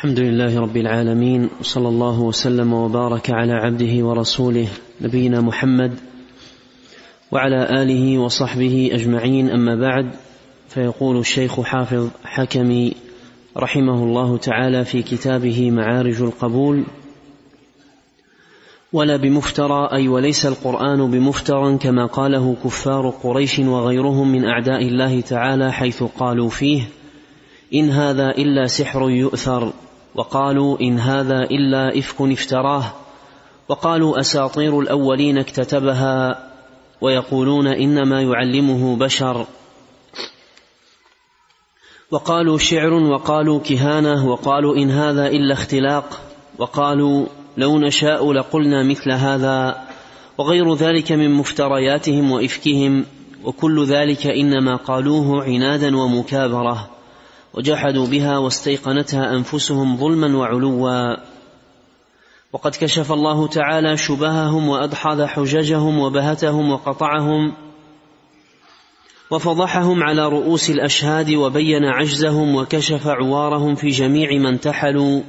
الحمد لله رب العالمين وصلى الله وسلم وبارك على عبده ورسوله نبينا محمد وعلى آله وصحبه أجمعين. أما بعد فيقول الشيخ حافظ حكمي رحمه الله تعالى في كتابه معارج القبول ولا بمفترى أي وليس القرآن بمفترى كما قاله كفار قريش وغيرهم من أعداء الله تعالى حيث قالوا فيه إن هذا إلا سحر يؤثر وقالوا إن هذا إلا إفك افتراه. وقالوا أساطير الأولين اكتتبها ويقولون إنما يعلمه بشر. وقالوا شعر وقالوا كهانة وقالوا إن هذا إلا اختلاق. وقالوا لو نشاء لقلنا مثل هذا. وغير ذلك من مفترياتهم وإفكهم. وكل ذلك إنما قالوه عنادا ومكابرة. وجحدوا بها واستيقنتها أنفسهم ظلما وعلوا. وقد كشف الله تعالى شبههم وأدحض حججهم وبهتهم وقطعهم وفضحهم على رؤوس الأشهاد وبين عجزهم وكشف عوارهم في جميع ما انتحلوا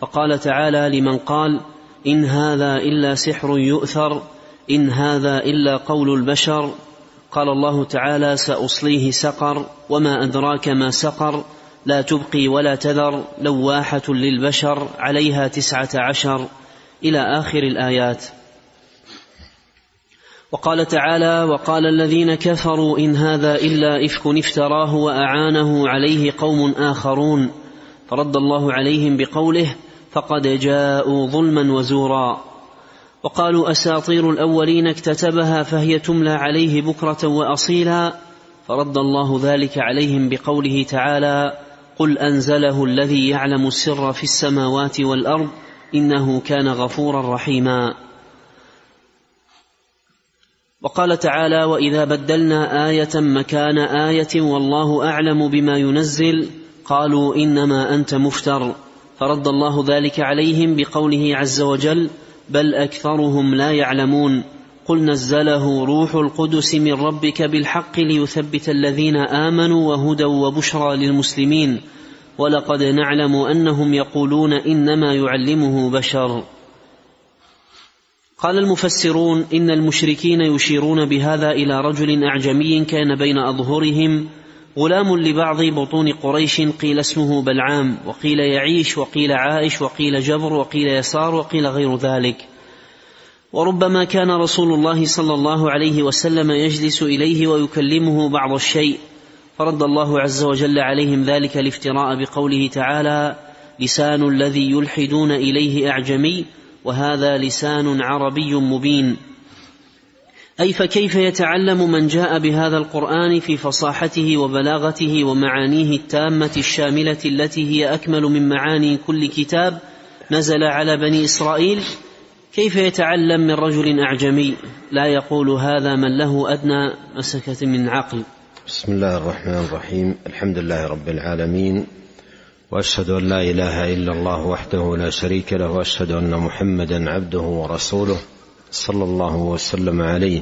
فقال تعالى لمن قال إن هذا إلا سحر يؤثر إن هذا إلا قول البشر. قال الله تعالى سأصليه سقر وما أدراك ما سقر. لا تبقي ولا تذر لواحة للبشر عليها تسعة عشر إلى آخر الآيات. وقال تعالى وقال الذين كفروا إن هذا إلا إفك افتراه وأعانه عليه قوم آخرون. فرد الله عليهم بقوله فقد جاءوا ظلما وزورا. وقالوا أساطير الأولين اكتتبها فهي تملى عليه بكرة وأصيلا. فرد الله ذلك عليهم بقوله تعالى قل أنزله الذي يعلم السر في السماوات والأرض إنه كان غفورا رحيما. وقال تعالى وإذا بدلنا آية مكان آية والله أعلم بما ينزل قالوا إنما أنت مفتر. فرد الله ذلك عليهم بقوله عز وجل بل أكثرهم لا يعلمون. قل نزله روح القدس من ربك بالحق ليثبت الذين آمنوا وهدى وبشرى للمسلمين. ولقد نعلم أنهم يقولون إنما يعلمه بشر. قال المفسرون إن المشركين يشيرون بهذا إلى رجل أعجمي كان بين أظهرهم غلام لبعض بطون قريش قيل اسمه بلعام وقيل يعيش وقيل عائش وقيل جبر وقيل يسار وقيل غير ذلك. وربما كان رسول الله صلى الله عليه وسلم يجلس إليه ويكلمه بعض الشيء فرد الله عز وجل عليهم ذلك الافتراء بقوله تعالى لسان الذي يلحدون إليه أعجمي وهذا لسان عربي مبين. أي فكيف يتعلم من جاء بهذا القرآن في فصاحته وبلاغته ومعانيه التامة الشاملة التي هي أكمل من معاني كل كتاب نزل على بني إسرائيل؟ كيف يتعلم من رجل أعجمي؟ لا يقول هذا من له أدنى مسكة من عقل. بسم الله الرحمن الرحيم. الحمد لله رب العالمين. وأشهد أن لا إله إلا الله وحده لا شريك له وأشهد أن محمدا عبده ورسوله صلى الله وسلم عليه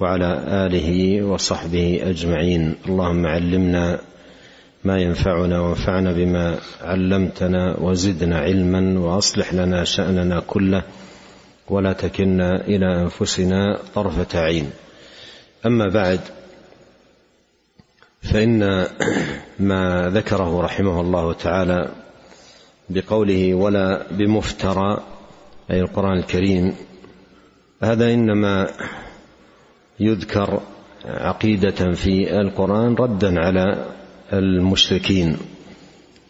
وعلى آله وصحبه أجمعين. اللهم علمنا ما ينفعنا وانفعنا بما علمتنا وزدنا علما وأصلح لنا شأننا كله ولا تكلنا إلى أنفسنا طرفة عين. أما بعد فإن ما ذكره رحمه الله تعالى بقوله ولا بمفترى أي القرآن الكريم هذا إنما يذكر عقيدة في القرآن ردا على المشركين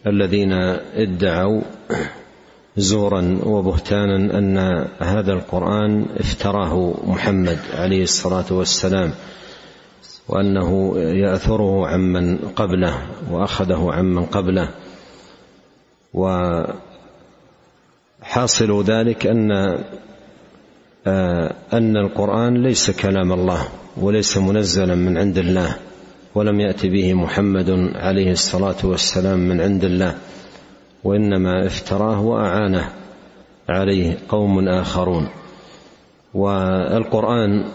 الذين ادعوا زورا وبهتانا أن هذا القرآن افتراه محمد عليه الصلاة والسلام وأنه يأثره عمن قبله وأخذه عمن قبله. وحاصل ذلك أن أن القرآن ليس كلام الله وليس منزلا من عند الله ولم يات به محمد عليه الصلاة والسلام من عند الله. وإنما افتراه وأعانه عليه قوم آخرون. والقرآن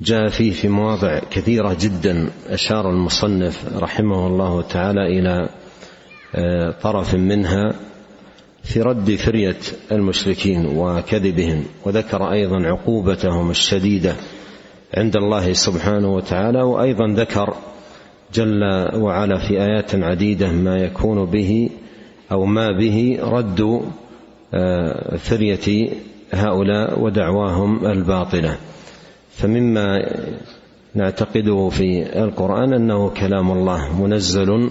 جاء فيه في مواضع كثيرة جدا أشار المصنف رحمه الله تعالى إلى طرف منها في رد فرية المشركين وكذبهم وذكر أيضا عقوبتهم الشديدة عند الله سبحانه وتعالى وأيضا ذكر جل وعلا في آيات عديدة ما يكون به أو ما به رد فرية هؤلاء ودعواهم الباطلة. فمما نعتقده في القرآن أنه كلام الله منزل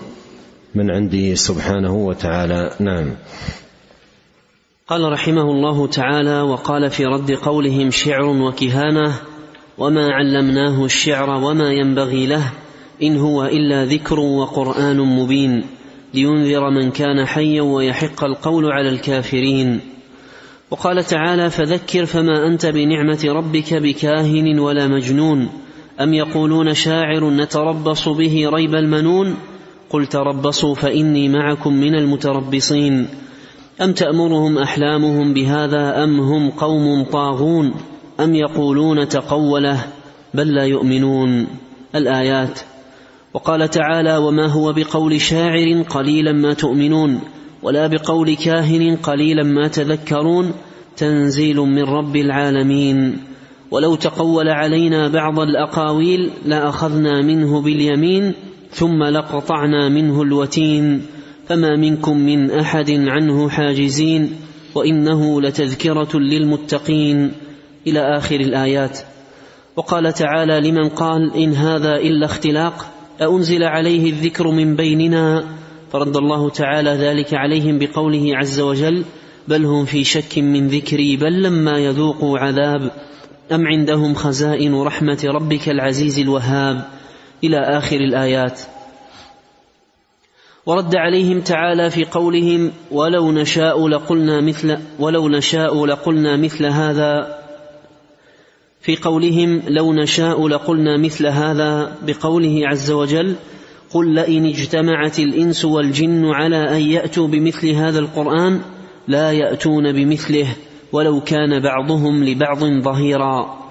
من عنده سبحانه وتعالى. نعم. قال رحمه الله تعالى وقال في رد قولهم شعر وكهانة وما علمناه الشعر وما ينبغي له إن هو إلا ذكر وقرآن مبين لينذر من كان حيا ويحق القول على الكافرين. وقال تعالى فذكر فما أنت بنعمة ربك بكاهن ولا مجنون. أم يقولون شاعر نتربص به ريب المنون؟ قل تربصوا فإني معكم من المتربصين. أم تأمرهم أحلامهم بهذا أم هم قوم طاغون؟ أم يقولون تقوله بل لا يؤمنون. الآيات وقال تعالى وما هو بقول شاعر قليلا ما تؤمنون ولا بقول كاهن قليلا ما تذكرون تنزيل من رب العالمين ولو تقول علينا بعض الأقاويل لأخذنا منه باليمين ثم لقطعنا منه الوتين فما منكم من أحد عنه حاجزين وإنه لتذكرة للمتقين إلى آخر الآيات. وقال تعالى لمن قال إن هذا إلا اختلاق أأنزل عليه الذكر من بيننا فرد الله تعالى ذلك عليهم بقوله عز وجل بل هم في شك من ذكري بل لما يذوقوا عذاب أم عندهم خزائن رحمة ربك العزيز الوهاب إلى آخر الآيات. ورد عليهم تعالى في قولهم ولو نشاء لقلنا مثل ولو نشاء لقلنا مثل هذا في قولهم لو نشاء لقلنا مثل هذا بقوله عز وجل قل لئن اجتمعت الإنس والجن على أن يأتوا بمثل هذا القرآن لا يأتون بمثله ولو كان بعضهم لبعض ظهيرا.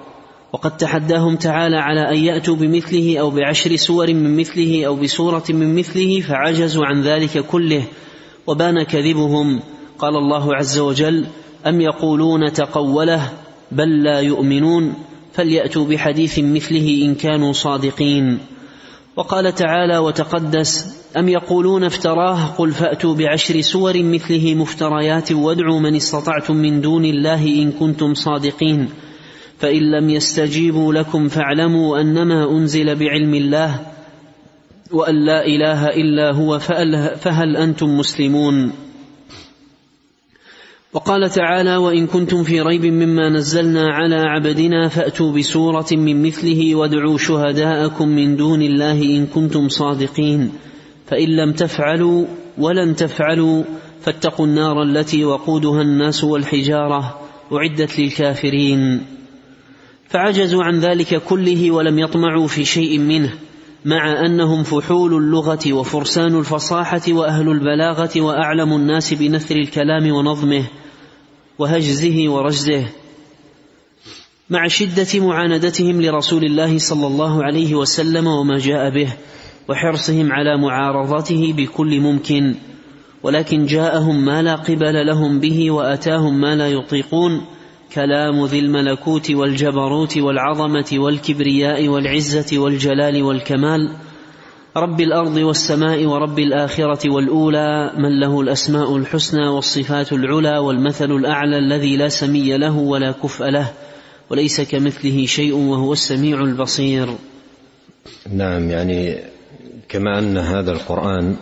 وقد تحداهم تعالى على أن يأتوا بمثله أو بعشر سور من مثله أو بسورة من مثله فعجزوا عن ذلك كله وبان كذبهم. قال الله عز وجل أم يقولون تقوله بل لا يؤمنون فليأتوا بحديث مثله إن كانوا صادقين. وقال تعالى وتقدس أم يقولون افتراه قل فأتوا بعشر سور مثله مفتريات وادعوا من استطعتم من دون الله إن كنتم صادقين. فإن لم يستجيبوا لكم فاعلموا أنما أنزل بعلم الله وأن لا إله إلا هو فهل أنتم مسلمون؟ وقال تعالى وإن كنتم في ريب مما نزلنا على عبدنا فأتوا بسورة من مثله وادعوا شهداءكم من دون الله إن كنتم صادقين فإن لم تفعلوا ولن تفعلوا فاتقوا النار التي وقودها الناس والحجارة أعدت للكافرين فعجزوا عن ذلك كله ولم يطمعوا في شيء منه مع أنهم فحول اللغة وفرسان الفصاحة وأهل البلاغة وأعلم الناس بنثر الكلام ونظمه وهجزه ورجزه. مع شدة معاندتهم لرسول الله صلى الله عليه وسلم وما جاء به وحرصهم على معارضته بكل ممكن. ولكن جاءهم ما لا قبل لهم به وأتاهم ما لا يطيقون. كلام ذي الملكوت والجبروت والعظمة والكبرياء والعزة والجلال والكمال. رب الأرض والسماء ورب الآخرة والأولى من له الأسماء الحسنى والصفات العلى والمثل الأعلى الذي لا سمي له ولا كفء له وليس كمثله شيء وهو السميع البصير. نعم يعني كما أن هذا القرآن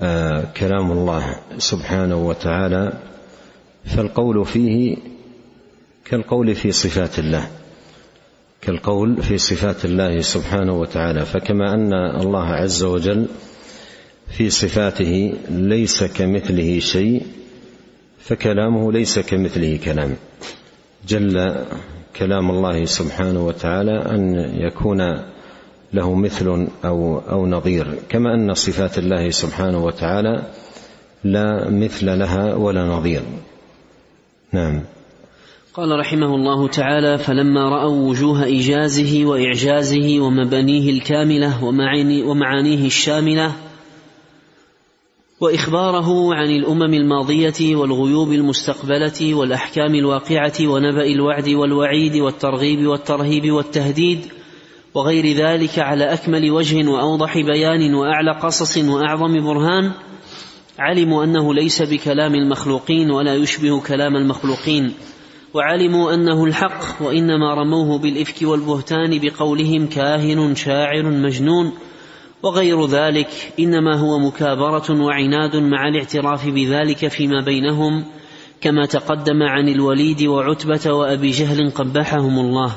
آه كلام الله سبحانه وتعالى فالقول فيه كالقول في صفات الله. كالقول في صفات الله سبحانه وتعالى. فكما أن الله عز وجل في صفاته ليس كمثله شيء فكلامه ليس كمثله كلام. جل كلام الله سبحانه وتعالى أن يكون له مثل أو أو نظير. كما أن صفات الله سبحانه وتعالى لا مثل لها ولا نظير. نعم. قال رحمه الله تعالى فلما رأوا وجوه إيجازه وإعجازه ومبانيه الكاملة ومعانيه الشاملة وإخباره عن الأمم الماضية والغيوب المستقبلة والأحكام الواقعة ونبأ الوعد والوعيد والترغيب والترهيب والتهديد وغير ذلك على أكمل وجه وأوضح بيان وأعلى قصص وأعظم برهان علموا أنه ليس بكلام المخلوقين ولا يشبه كلام المخلوقين. وعلموا أنه الحق وإنما رموه بالإفك والبهتان بقولهم كاهن شاعر مجنون. وغير ذلك إنما هو مكابرة وعناد مع الاعتراف بذلك فيما بينهم كما تقدم عن الوليد وعتبة وأبي جهل قبحهم الله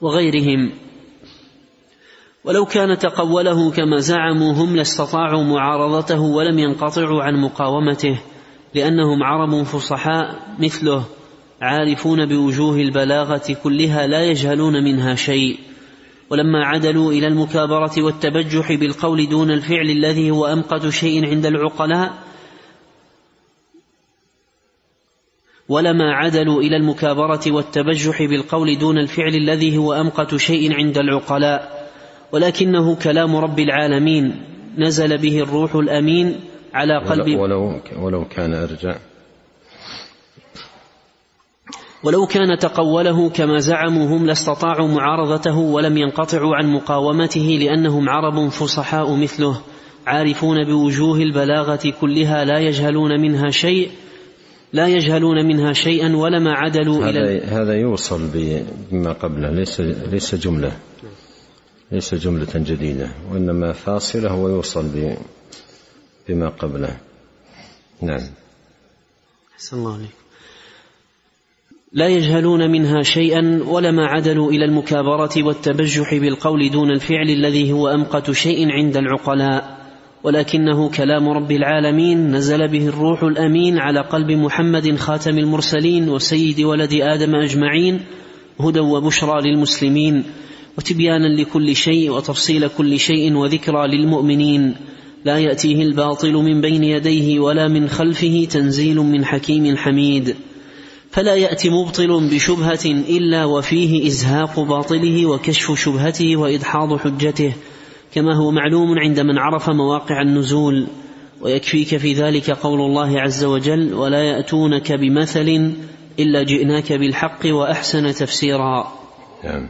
وغيرهم. ولو كان تقوله كما زعموا هم لاستطاعوا معارضته ولم ينقطعوا عن مقاومته لأنهم عرب فصحاء مثله. عارفون بوجوه البلاغة كلها لا يجهلون منها شيء. ولما عدلوا إلى المكابرة والتبجح بالقول دون الفعل الذي هو أمقت شيء عند العقلاء ولما عدلوا إلى المكابرة والتبجح بالقول دون الفعل الذي هو أمقت شيء عند العقلاء. ولكنه كلام رب العالمين نزل به الروح الأمين على قلب ولو ولو كان أرجع. ولو كان تقوله كما زعموا هم لاستطاعوا معارضته ولم ينقطعوا عن مقاومته لأنهم عرب فصحاء مثله عارفون بوجوه البلاغة كلها لا يجهلون منها شيء لا يجهلون منها شيئا ولما عدلوا هذا إلى هذا يوصل بما قبله ليس ليس جملة. ليس جملة جديدة وإنما فاصلة ويوصل بما قبله. نعم. أحسن الله عليك لا يجهلون منها شيئا ولما عدلوا إلى المكابرة والتبجح بالقول دون الفعل الذي هو أمقت شيء عند العقلاء. ولكنه كلام رب العالمين نزل به الروح الأمين على قلب محمد خاتم المرسلين وسيد ولد آدم أجمعين هدى وبشرى للمسلمين وتبيانا لكل شيء وتفصيل كل شيء وذكرى للمؤمنين. لا يأتيه الباطل من بين يديه ولا من خلفه تنزيل من حكيم حميد. فلا يأتي مبطل بشبهة إلا وفيه إزهاق باطله وكشف شبهته وإدحاض حجته كما هو معلوم عند من عرف مواقع النزول. ويكفيك في ذلك قول الله عز وجل ولا يأتونك بمثل إلا جئناك بالحق وأحسن تفسيرا. نعم.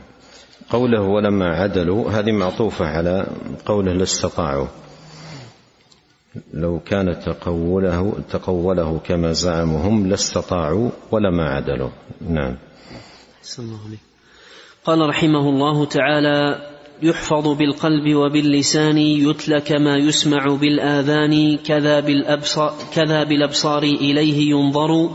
قوله ولما عدلوا هذه معطوفة على قوله لا استطاعوا لو كان تقوله تقوله كما زعموا هم لاستطاعوا ولما عدلوا نعم الله. قال رحمه الله تعالى يحفظ بالقلب وباللسان يتلى كما يسمع بالآذان كذا بالأبصار, كذا بالأبصار إليه ينظر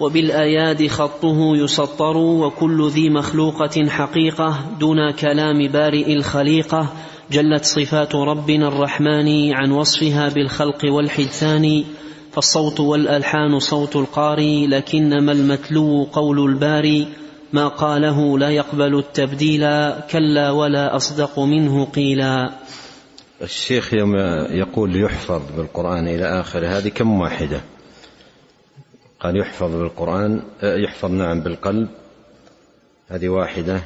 وبالآياد خطه يسطر وكل ذي مخلوقة حقيقة دون كلام بارئ الخليقة جلت صفات ربنا الرحمن عن وصفها بالخلق والحدثان فالصوت والألحان صوت القاري لكنما المتلو قول الباري ما قاله لا يقبل التبديل كلا ولا أصدق منه قيلا. الشيخ يوم يقول يحفظ بالقرآن إلى آخره هذه كم واحدة؟ قال يحفظ بالقرآن يحفظ نعم بالقلب هذه واحدة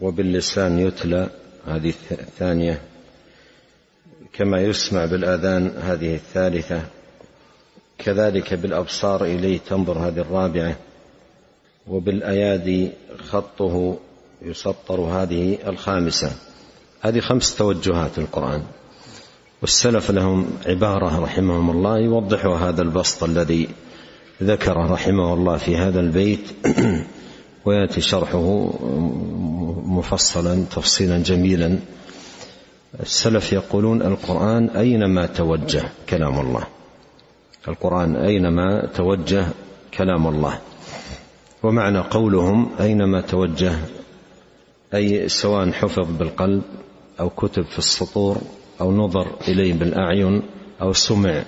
وباللسان يتلى. هذه الثانية. كما يسمع بالآذان هذه الثالثة. كذلك بالأبصار إليه تنظر هذه الرابعة. وبالأيادي خطه يسطر هذه الخامسة. هذه خمس توجهات القرآن. والسلف لهم عبارة رحمهم الله يوضحوا هذا البسط الذي ذكره رحمه الله في هذا البيت. ويأتي شرحه مفصلا تفصيلا جميلا. السلف يقولون القرآن أينما توجه كلام الله. القرآن أينما توجه كلام الله. ومعنى قولهم أينما توجه أي سواء حفظ بالقلب أو كتب في السطور أو نظر إليه بالأعين أو سمع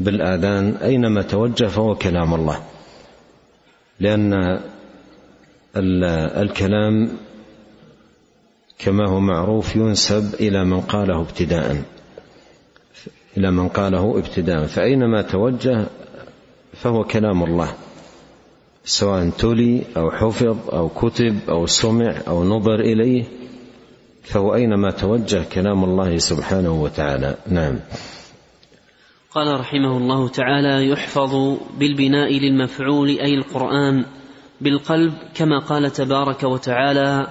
بالآذان أينما توجه فهو كلام الله. لأن الكلام كما هو معروف ينسب إلى من قاله ابتداء إلى من قاله ابتداء. فأينما توجه فهو كلام الله سواء تلي أو حفظ أو كتب أو سمع أو نظر إليه فهو أينما توجه كلام الله سبحانه وتعالى. نعم. قال رحمه الله تعالى يحفظ بالبناء للمفعول أي القرآن بالقلب كما قال تبارك وتعالى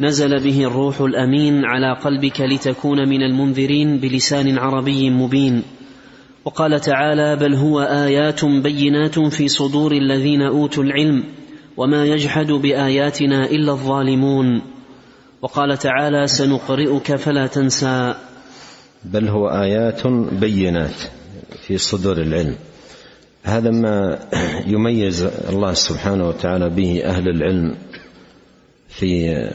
نزل به الروح الأمين على قلبك لتكون من المنذرين بلسان عربي مبين. وقال تعالى بل هو آيات بينات في صدور الذين أوتوا العلم وما يجحد بآياتنا إلا الظالمون. وقال تعالى سنقرئك فلا تنسى. بل هو آيات بينات في صدور العلم. هذا ما يميز الله سبحانه وتعالى به أهل العلم في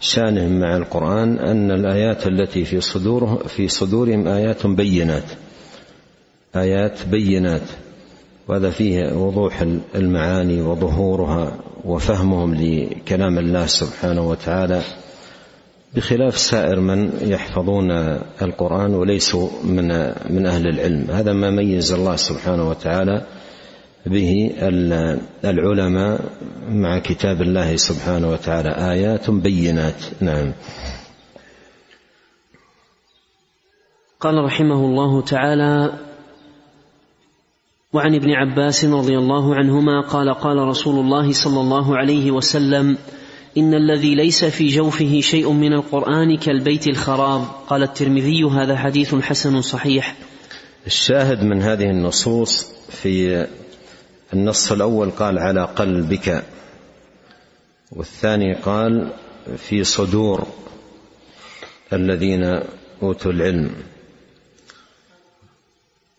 شانهم مع القرآن أن الآيات التي في صدوره في صدورهم آيات بينات. آيات بينات. وهذا فيه وضوح المعاني وظهورها وفهمهم لكلام الله سبحانه وتعالى. بخلاف سائر من يحفظون القرآن وليسوا من من أهل العلم. هذا ما ميز الله سبحانه وتعالى به العلماء مع كتاب الله سبحانه وتعالى. آيات بينات. نعم. قال رحمه الله تعالى وعن ابن عباس رضي الله عنهما قال قال رسول الله صلى الله عليه وسلم إن الذي ليس في جوفه شيء من القرآن كالبيت الخراب. قال الترمذي هذا حديث حسن صحيح. الشاهد من هذه النصوص في النص الأول قال على قلبك والثاني قال في صدور الذين أوتوا العلم.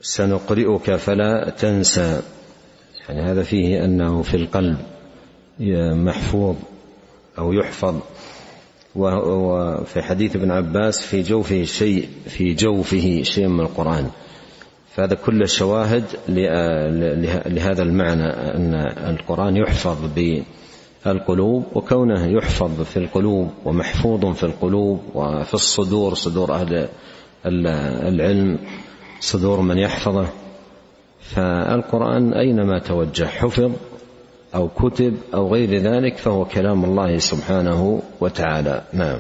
سنقرئك فلا تنسى. يعني هذا فيه أنه في القلب محفوظ. أو يحفظ. وفي حديث ابن عباس في جوفه شيء في جوفه شيء من القرآن. فهذا كل شواهد لهذا المعنى أن القرآن يحفظ بالقلوب وكونه يحفظ في القلوب ومحفوظ في القلوب وفي الصدور صدور أهل العلم صدور من يحفظه. فالقرآن أينما توجه حفظ أو كتب أو غير ذلك فهو كلام الله سبحانه وتعالى. نعم.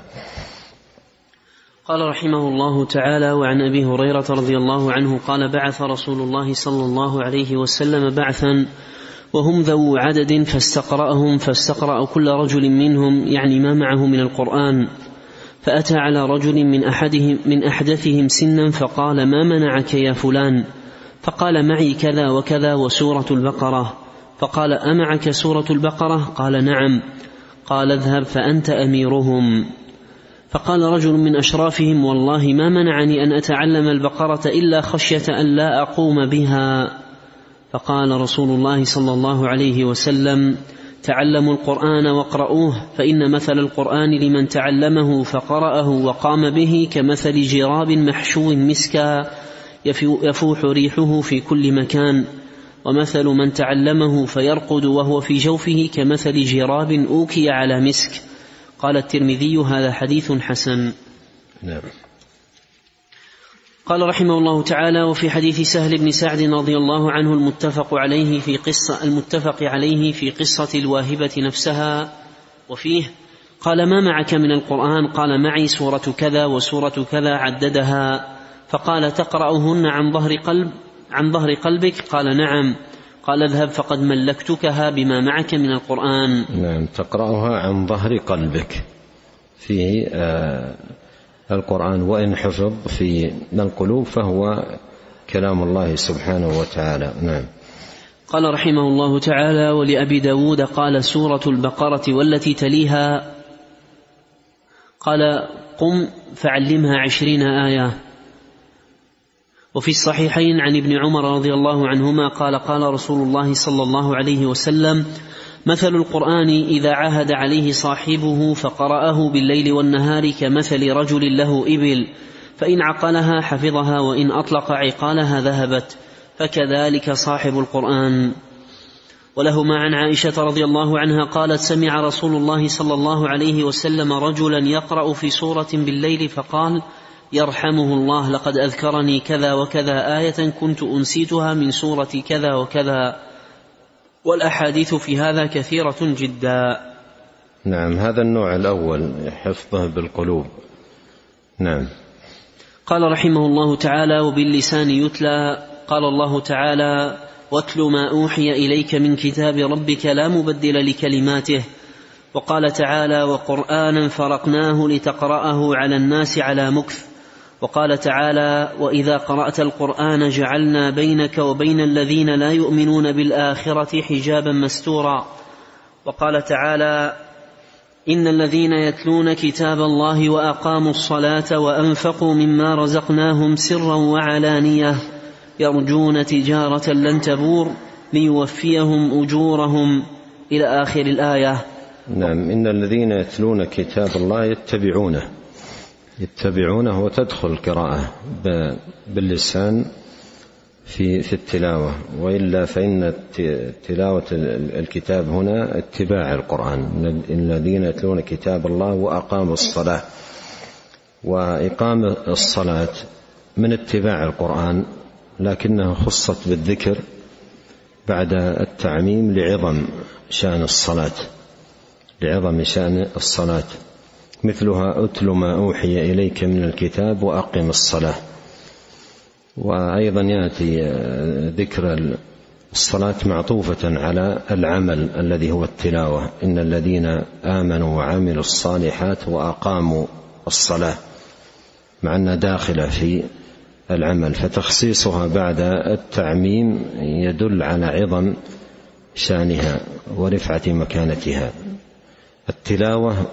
قال رحمه الله تعالى وعن أبي هريرة رضي الله عنه قال بعث رسول الله صلى الله عليه وسلم بعثا وهم ذو عدد فاستقرأهم فاستقرأ كل رجل منهم يعني ما معه من القرآن فأتى على رجل من أحدهم من أحدثهم سنا فقال ما منعك يا فلان؟ فقال معي كذا وكذا وسورة البقرة. فقال امعك سورة البقرة? قال نعم. قال اذهب فأنت أميرهم. فقال رجل من أشرافهم والله ما منعني أن أتعلم البقرة إلا خشية أن لا أقوم بها. فقال رسول الله صلى الله عليه وسلم تعلموا القرآن واقرؤوه فإن مثل القرآن لمن تعلمه فقرأه وقام به كمثل جراب محشو مسكا يفوح ريحه في كل مكان. ومثل من تعلمه فيرقد وهو في جوفه كمثل جراب أوكي على مسك. قال الترمذي هذا حديث حسن. نعم. قال رحمه الله تعالى وفي حديث سهل بن سعد رضي الله عنه المتفق عليه في قصة المتفق عليه في قصة الواهبة نفسها. وفيه قال ما معك من القرآن؟ قال معي سورة كذا وسورة كذا عددها. فقال تقرأهن عن ظهر قلب؟ عن ظهر قلبك؟ قال نعم. قال اذهب فقد ملكتكها بما معك من القرآن. نعم تقرأها عن ظهر قلبك. في آه القرآن وإن حفظ في القلوب فهو كلام الله سبحانه وتعالى. نعم. قال رحمه الله تعالى ولأبي داود قال سورة البقرة والتي تليها قال قم فعلمها عشرين آية. وفي الصحيحين عن ابن عمر رضي الله عنهما قال قال رسول الله صلى الله عليه وسلم مثل القرآن إذا عهد عليه صاحبه فقرأه بالليل والنهار كمثل رجل له إبل فإن عقلها حفظها وإن أطلق عقالها ذهبت فكذلك صاحب القرآن. ولهما عن عائشة رضي الله عنها قالت سمع رسول الله صلى الله عليه وسلم رجلا يقرأ في سورة بالليل فقال يرحمه الله لقد أذكرني كذا وكذا آية كنت أنسيتها من سورة كذا وكذا. والأحاديث في هذا كثيرة جدا. نعم هذا النوع الأول حفظه بالقلوب. نعم. قال رحمه الله تعالى وباللسان يتلى. قال الله تعالى واتل ما أوحي إليك من كتاب ربك لا مبدل لكلماته. وقال تعالى وقرآنا فرقناه لتقرأه على الناس على مكث. وقال تعالى وإذا قرأت القرآن جعلنا بينك وبين الذين لا يؤمنون بالآخرة حجابا مستورا. وقال تعالى إن الذين يتلون كتاب الله وأقاموا الصلاة وأنفقوا مما رزقناهم سرا وعلانية يرجون تجارة لن تبور ليوفيهم أجورهم. إلى آخر الآية. نعم. إن الذين يتلون كتاب الله يتبعونه. يتبعونه وتدخل القراءة باللسان في في التلاوة. وإلا فإن تلاوة الكتاب هنا اتباع القرآن. الذين يتلون كتاب الله وأقاموا الصلاة. وإقام الصلاة من اتباع القرآن لكنها خصت بالذكر بعد التعميم لعظم شأن الصلاة. لعظم شأن الصلاة. مثلها أتل ما أوحي إليك من الكتاب وأقم الصلاة. وأيضا يأتي ذكر الصلاة معطوفة على العمل الذي هو التلاوة. إن الذين آمنوا وعملوا الصالحات وأقاموا الصلاة مع أنها داخلة في العمل. فتخصيصها بعد التعميم يدل على عظم شأنها ورفعة مكانتها. التلاوة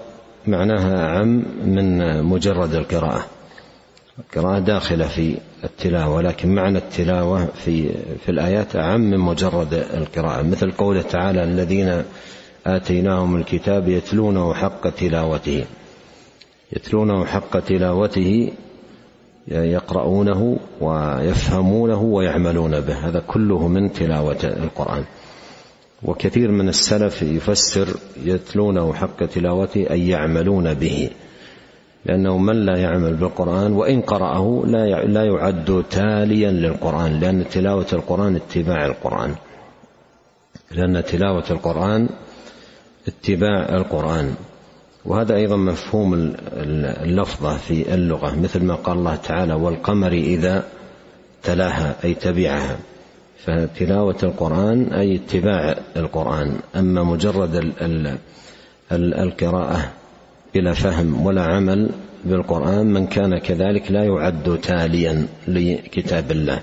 معناها اعم من مجرد القراءة. القراءة داخلة في التلاوة ولكن معنى التلاوة في في الآيات أعم من مجرد القراءة. مثل قوله تعالى الذين آتيناهم الكتاب يتلونه حق تلاوته. يتلونه حق تلاوته يقرؤونه ويفهمونه ويعملون به. هذا كله من تلاوة القرآن. وكثير من السلف يفسر يتلونه حق تلاوته أي يعملون به لأنه من لا يعمل بالقرآن وإن قرأه لا لا يعد تاليا للقرآن لأن تلاوة القرآن اتباع القرآن. لأن تلاوة القرآن اتباع القرآن. وهذا أيضا مفهوم اللفظة في اللغة مثل ما قال الله تعالى والقمر إذا تلاها أي تبعها. فتلاوة القرآن أي اتباع القرآن أما مجرد القراءة بلا فهم ولا عمل بالقرآن من كان كذلك لا يعد تاليا لكتاب الله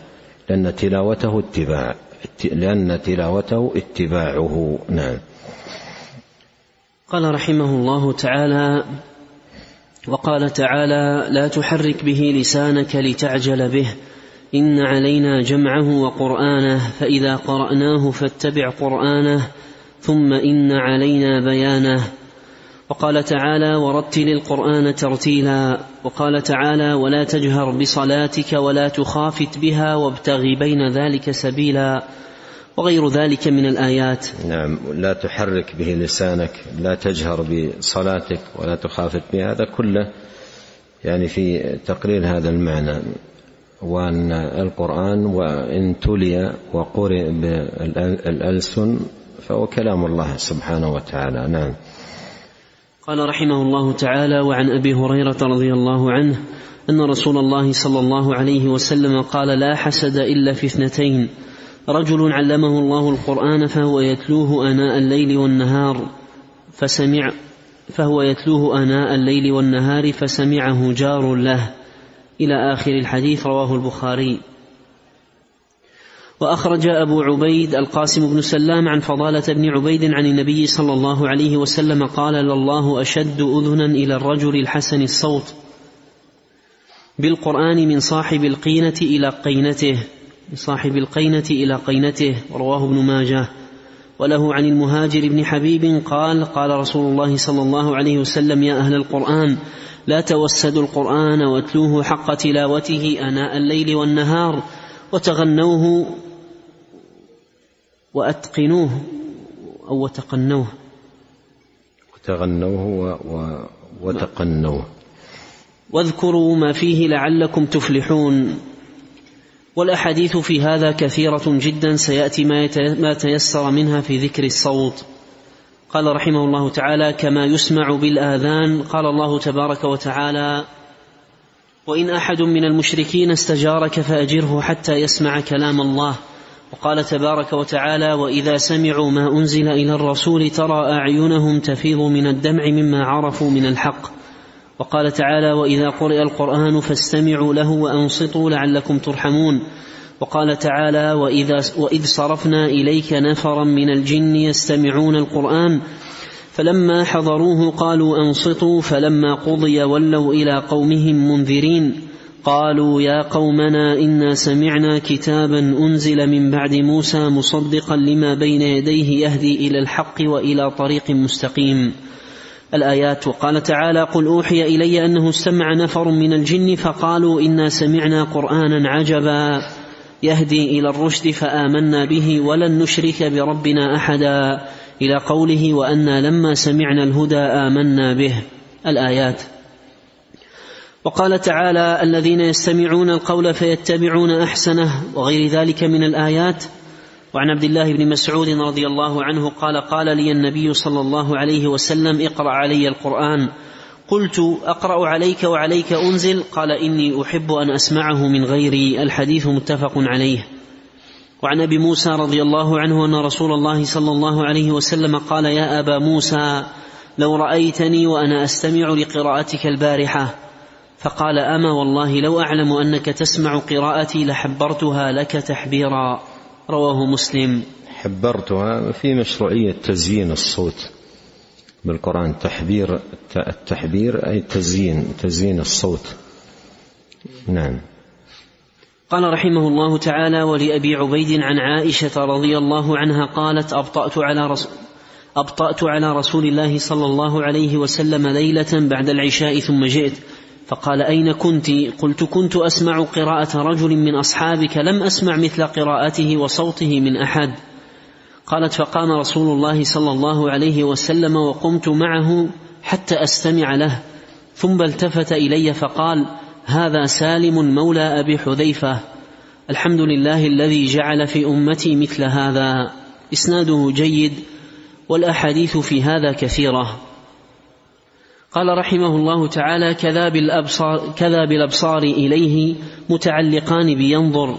لأن تلاوته اتباع لأن تلاوته اتباعه. نعم. قال رحمه الله تعالى وقال تعالى لا تحرك به لسانك لتعجل به إن علينا جمعه وقرآنه فإذا قرأناه فاتبع قرآنه ثم إن علينا بيانه. وقال تعالى ورتل القرآن ترتيلا وقال تعالى ولا تجهر بصلاتك ولا تخافت بها وابتغ بين ذلك سبيلا وغير ذلك من الآيات. نعم لا تحرك به لسانك لا تجهر بصلاتك ولا تخافت بها هذا كله يعني في تقرير هذا المعنى. وأن القرآن وإن تلي وقرئ بالألسن فهو كلام الله سبحانه وتعالى. نعم. قال رحمه الله تعالى وعن أبي هريرة رضي الله عنه أن رسول الله صلى الله عليه وسلم قال لا حسد إلا في اثنتين رجل علمه الله القرآن فهو يتلوه آناء الليل والنهار فسمع فهو يتلوه آناء الليل والنهار فسمعه جار له إلى آخر الحديث رواه البخاري. وأخرج أبو عبيد القاسم بن سلام عن فضالة بن عبيد عن النبي صلى الله عليه وسلم قال لله أشد أذنا إلى الرجل الحسن الصوت بالقرآن من صاحب القينة إلى قينته من صاحب القينة إلى قينته. رواه ابن ماجه. وله عن المهاجر بن حبيب قال قال رسول الله صلى الله عليه وسلم يا أهل القرآن لا توسدوا القرآن واتلوه حق تلاوته آناء الليل والنهار وتغنوه وأتقنوه أو وتقنوه. وتغنوه و و وتقنوه. واذكروا ما فيه لعلكم تفلحون. والأحاديث في هذا كثيرة جدا سيأتي ما تيسر منها في ذكر الصوت. قال رحمه الله تعالى كما يسمع بالآذان قال الله تبارك وتعالى وإن أحد من المشركين استجارك فأجره حتى يسمع كلام الله وقال تبارك وتعالى وإذا سمعوا ما أنزل إلى الرسول ترى أعينهم تفيض من الدمع مما عرفوا من الحق وقال تعالى وإذا قرئ القرآن فاستمعوا له وأنصتوا لعلكم ترحمون وقال تعالى وإذا وإذ صرفنا إليك نفرا من الجن يستمعون القرآن فلما حضروه قالوا أنصتوا فلما قضي ولوا إلى قومهم منذرين. قالوا يا قومنا إنا سمعنا كتابا أنزل من بعد موسى مصدقا لما بين يديه يهدي إلى الحق وإلى طريق مستقيم. الآيات وقال تعالى قل أوحي إلي أنه استمع نفر من الجن فقالوا إنا سمعنا قرآنا عجبا. يهدي إلى الرشد فآمنا به ولن نشرك بربنا أحدا. إلى قوله وأنا لما سمعنا الهدى آمنا به. الآيات. وقال تعالى الذين يستمعون القول فيتبعون أحسنه وغير ذلك من الآيات. وعن عبد الله بن مسعود رضي الله عنه قال قال لي النبي صلى الله عليه وسلم اقرأ علي القرآن. قلت أقرأ عليك وعليك أنزل. قال إني أحب أن أسمعه من غيري الحديث متفق عليه. وعن أبي موسى رضي الله عنه أن رسول الله صلى الله عليه وسلم قال يا أبا موسى لو رأيتني وأنا أستمع لقراءتك البارحة. فقال أما والله لو أعلم أنك تسمع قراءتي لحبرتها لك تحبيرا. رواه مسلم. حبرتها في مشروعية تزيين الصوت. بالقرآن تحبير التحبير أي تزيين تزيين الصوت. نعم. قال رحمه الله تعالى ولأبي عبيد عن عائشة رضي الله عنها قالت أبطأت على رسول أبطأت على رسول الله صلى الله عليه وسلم ليلة بعد العشاء ثم جئت. فقال أين كنت؟ قلت كنت أسمع قراءة رجل من أصحابك لم أسمع مثل قراءته وصوته من أحد. قالت فقام رسول الله صلى الله عليه وسلم وقمت معه حتى أستمع له ثم التفت إلي فقال هذا سالم مولى أبي حذيفة الحمد لله الذي جعل في أمتي مثل هذا إسناده جيد والأحاديث في هذا كثيرة. قال رحمه الله تعالى كذا بالأبصار كذا بالأبصار إليه متعلقان بينظر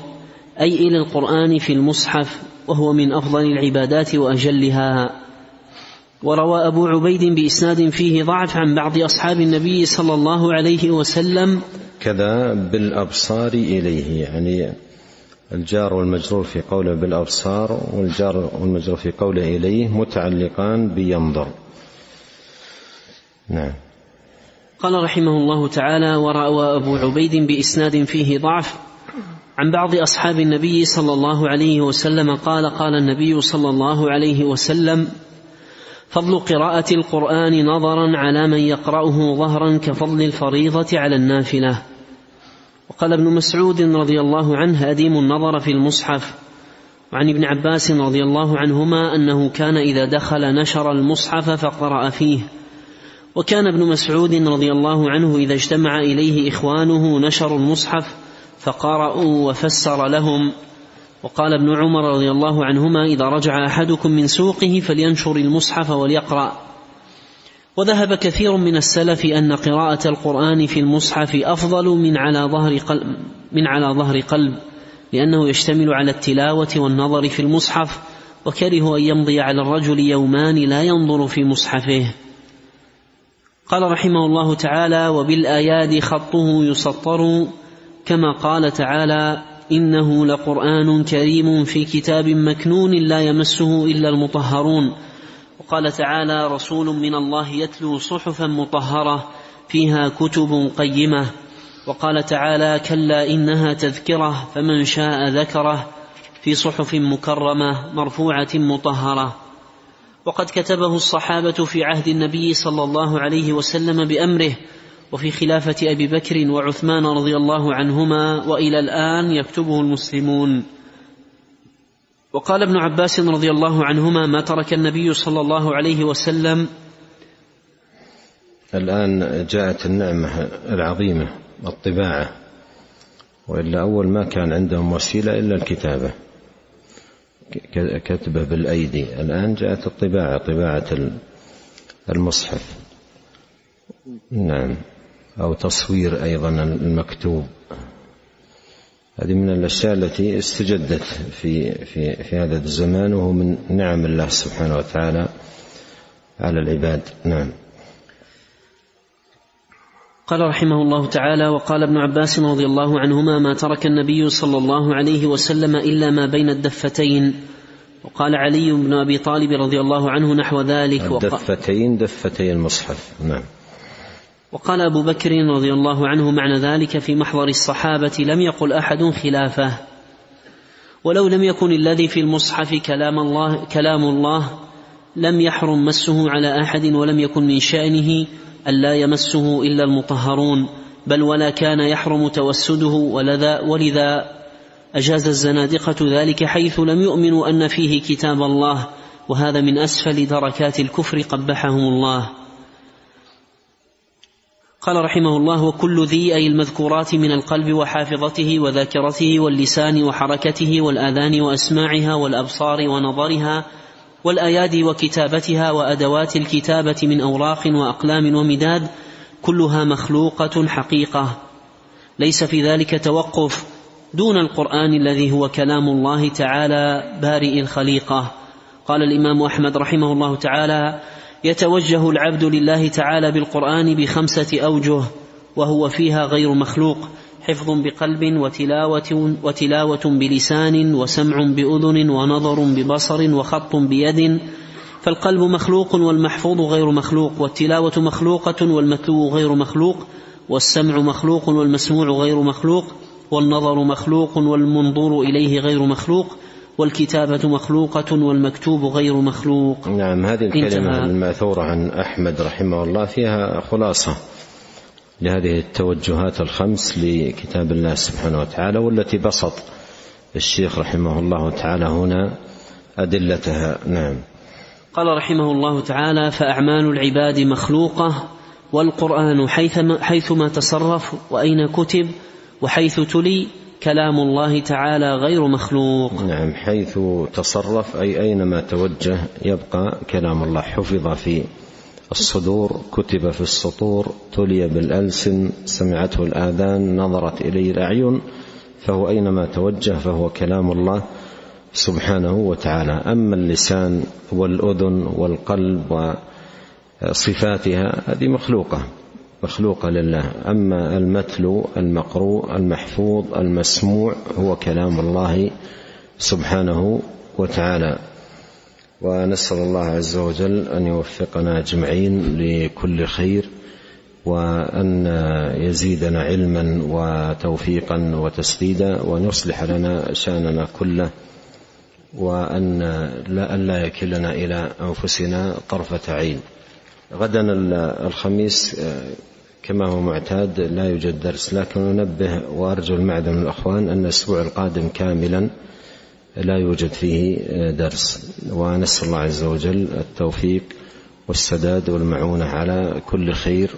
أي إلى القرآن في المصحف وهو من أفضل العبادات وأجلها. وروى أبو عبيد بإسناد فيه ضعف عن بعض أصحاب النبي صلى الله عليه وسلم. كذا بالأبصار إليه يعني الجار والمجرور في قوله بالأبصار والجار والمجرور في قوله إليه متعلقان بينظر. نعم. قال رحمه الله تعالى وروى أبو عبيد بإسناد فيه ضعف عن بعض أصحاب النبي صلى الله عليه وسلم قال قال النبي صلى الله عليه وسلم فضل قراءة القرآن نظرا على من يقرأه ظهرا كفضل الفريضة على النافلة. وقال ابن مسعود رضي الله عنه أديم النظر في المصحف. وعن ابن عباس رضي الله عنهما أنه كان إذا دخل نشر المصحف فقرأ فيه. وكان ابن مسعود رضي الله عنه إذا اجتمع إليه إخوانه نشروا المصحف فقرأوا وفسر لهم. وقال ابن عمر رضي الله عنهما إذا رجع أحدكم من سوقه فلينشر المصحف وليقرأ. وذهب كثير من السلف أن قراءة القرآن في المصحف أفضل من على ظهر قلب من على ظهر قلب لأنه يشتمل على التلاوة والنظر في المصحف وكرهوا أن يمضي على الرجل يومان لا ينظر في مصحفه. قال رحمه الله تعالى وبالآياد خطه يسطر كما قال تعالى إنه لقرآن كريم في كتاب مكنون لا يمسه إلا المطهرون. وقال تعالى رسول من الله يتلو صحفا مطهرة فيها كتب قيمة. وقال تعالى كلا إنها تذكرة فمن شاء ذكره في صحف مكرمة مرفوعة مطهرة. وقد كتبه الصحابة في عهد النبي صلى الله عليه وسلم بأمره وفي خلافة أبي بكر وعثمان رضي الله عنهما وإلى الآن يكتبه المسلمون. وقال ابن عباس رضي الله عنهما ما ترك النبي صلى الله عليه وسلم. الآن جاءت النعمة العظيمة الطباعة وإلا أول ما كان عندهم وسيلة إلا الكتابة. كتبة بالأيدي. الآن جاءت الطباعة طباعة المصحف. نعم. أو تصوير أيضا المكتوب. هذه من الأشياء التي استجدت في في في هذا الزمان وهو من نعم الله سبحانه وتعالى على العباد. نعم. قال رحمه الله تعالى وقال ابن عباس رضي الله عنهما ما ترك النبي صلى الله عليه وسلم إلا ما بين الدفتين وقال علي بن أبي طالب رضي الله عنه نحو ذلك. الدفتين دفتي المصحف. نعم. وقال أبو بكر رضي الله عنه معنى ذلك في محضر الصحابة لم يقل أحد خلافه. ولو لم يكن الذي في المصحف كلام الله كلام الله لم يحرم مسه على أحد ولم يكن من شأنه ألا يمسه إلا المطهرون بل ولا كان يحرم توسده ولذا, ولذا أجاز الزنادقة ذلك حيث لم يؤمنوا أن فيه كتاب الله وهذا من أسفل دركات الكفر قبحهم الله. قال رحمه الله وكل ذي أي المذكورات من القلب وحافظته وذاكرته واللسان وحركته والآذان وأسماعها والأبصار ونظرها والأيادي وكتابتها وأدوات الكتابة من أوراق وأقلام ومداد كلها مخلوقة حقيقة. ليس في ذلك توقف دون القرآن الذي هو كلام الله تعالى بارئ الخليقة. قال الإمام أحمد رحمه الله تعالى يتوجه العبد لله تعالى بالقرآن بخمسة أوجه وهو فيها غير مخلوق حفظ بقلب وتلاوة وتلاوة بلسان وسمع بأذن ونظر ببصر وخط بيد. فالقلب مخلوق والمحفوظ غير مخلوق والتلاوة مخلوقة والمتلو غير مخلوق والسمع مخلوق والمسموع غير مخلوق والنظر مخلوق والمنظور إليه غير مخلوق. والكتابة مخلوقة والمكتوب غير مخلوق. نعم هذه الكلمة المأثورة عن أحمد رحمه الله فيها خلاصة لهذه التوجهات الخمس لكتاب الله سبحانه وتعالى والتي بسط الشيخ رحمه الله تعالى هنا أدلتها. نعم. قال رحمه الله تعالى فأعمال العباد مخلوقة والقرآن حيثما تصرف وأين كتب وحيث تلي كلام الله تعالى غير مخلوق. نعم حيث تصرف أي أينما توجه يبقى كلام الله حفظ في الصدور كتب في السطور تلي بالألسن سمعته الآذان نظرت إليه الأعين فهو أينما توجه فهو كلام الله سبحانه وتعالى. أما اللسان والأذن والقلب وصفاتها هذه مخلوقة. مخلوقة لله. أما المتلو المقروء المحفوظ المسموع هو كلام الله سبحانه وتعالى. ونسأل الله عز وجل أن يوفقنا أجمعين لكل خير وأن يزيدنا علما وتوفيقا وتسديدا وأن يصلح لنا شأننا كله وأن لا ألا يكلنا إلى أنفسنا طرفة عين. غدا الخميس كما هو معتاد لا يوجد درس. لكن ننبه وأرجو المعذرة من الأخوان أن الأسبوع القادم كاملا لا يوجد فيه درس. ونسأل الله عز وجل التوفيق والسداد والمعونة على كل خير.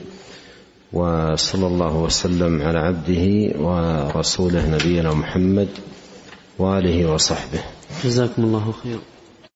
وصلى الله وسلم على عبده ورسوله نبينا محمد وآله وصحبه. جزاكم الله خيرا.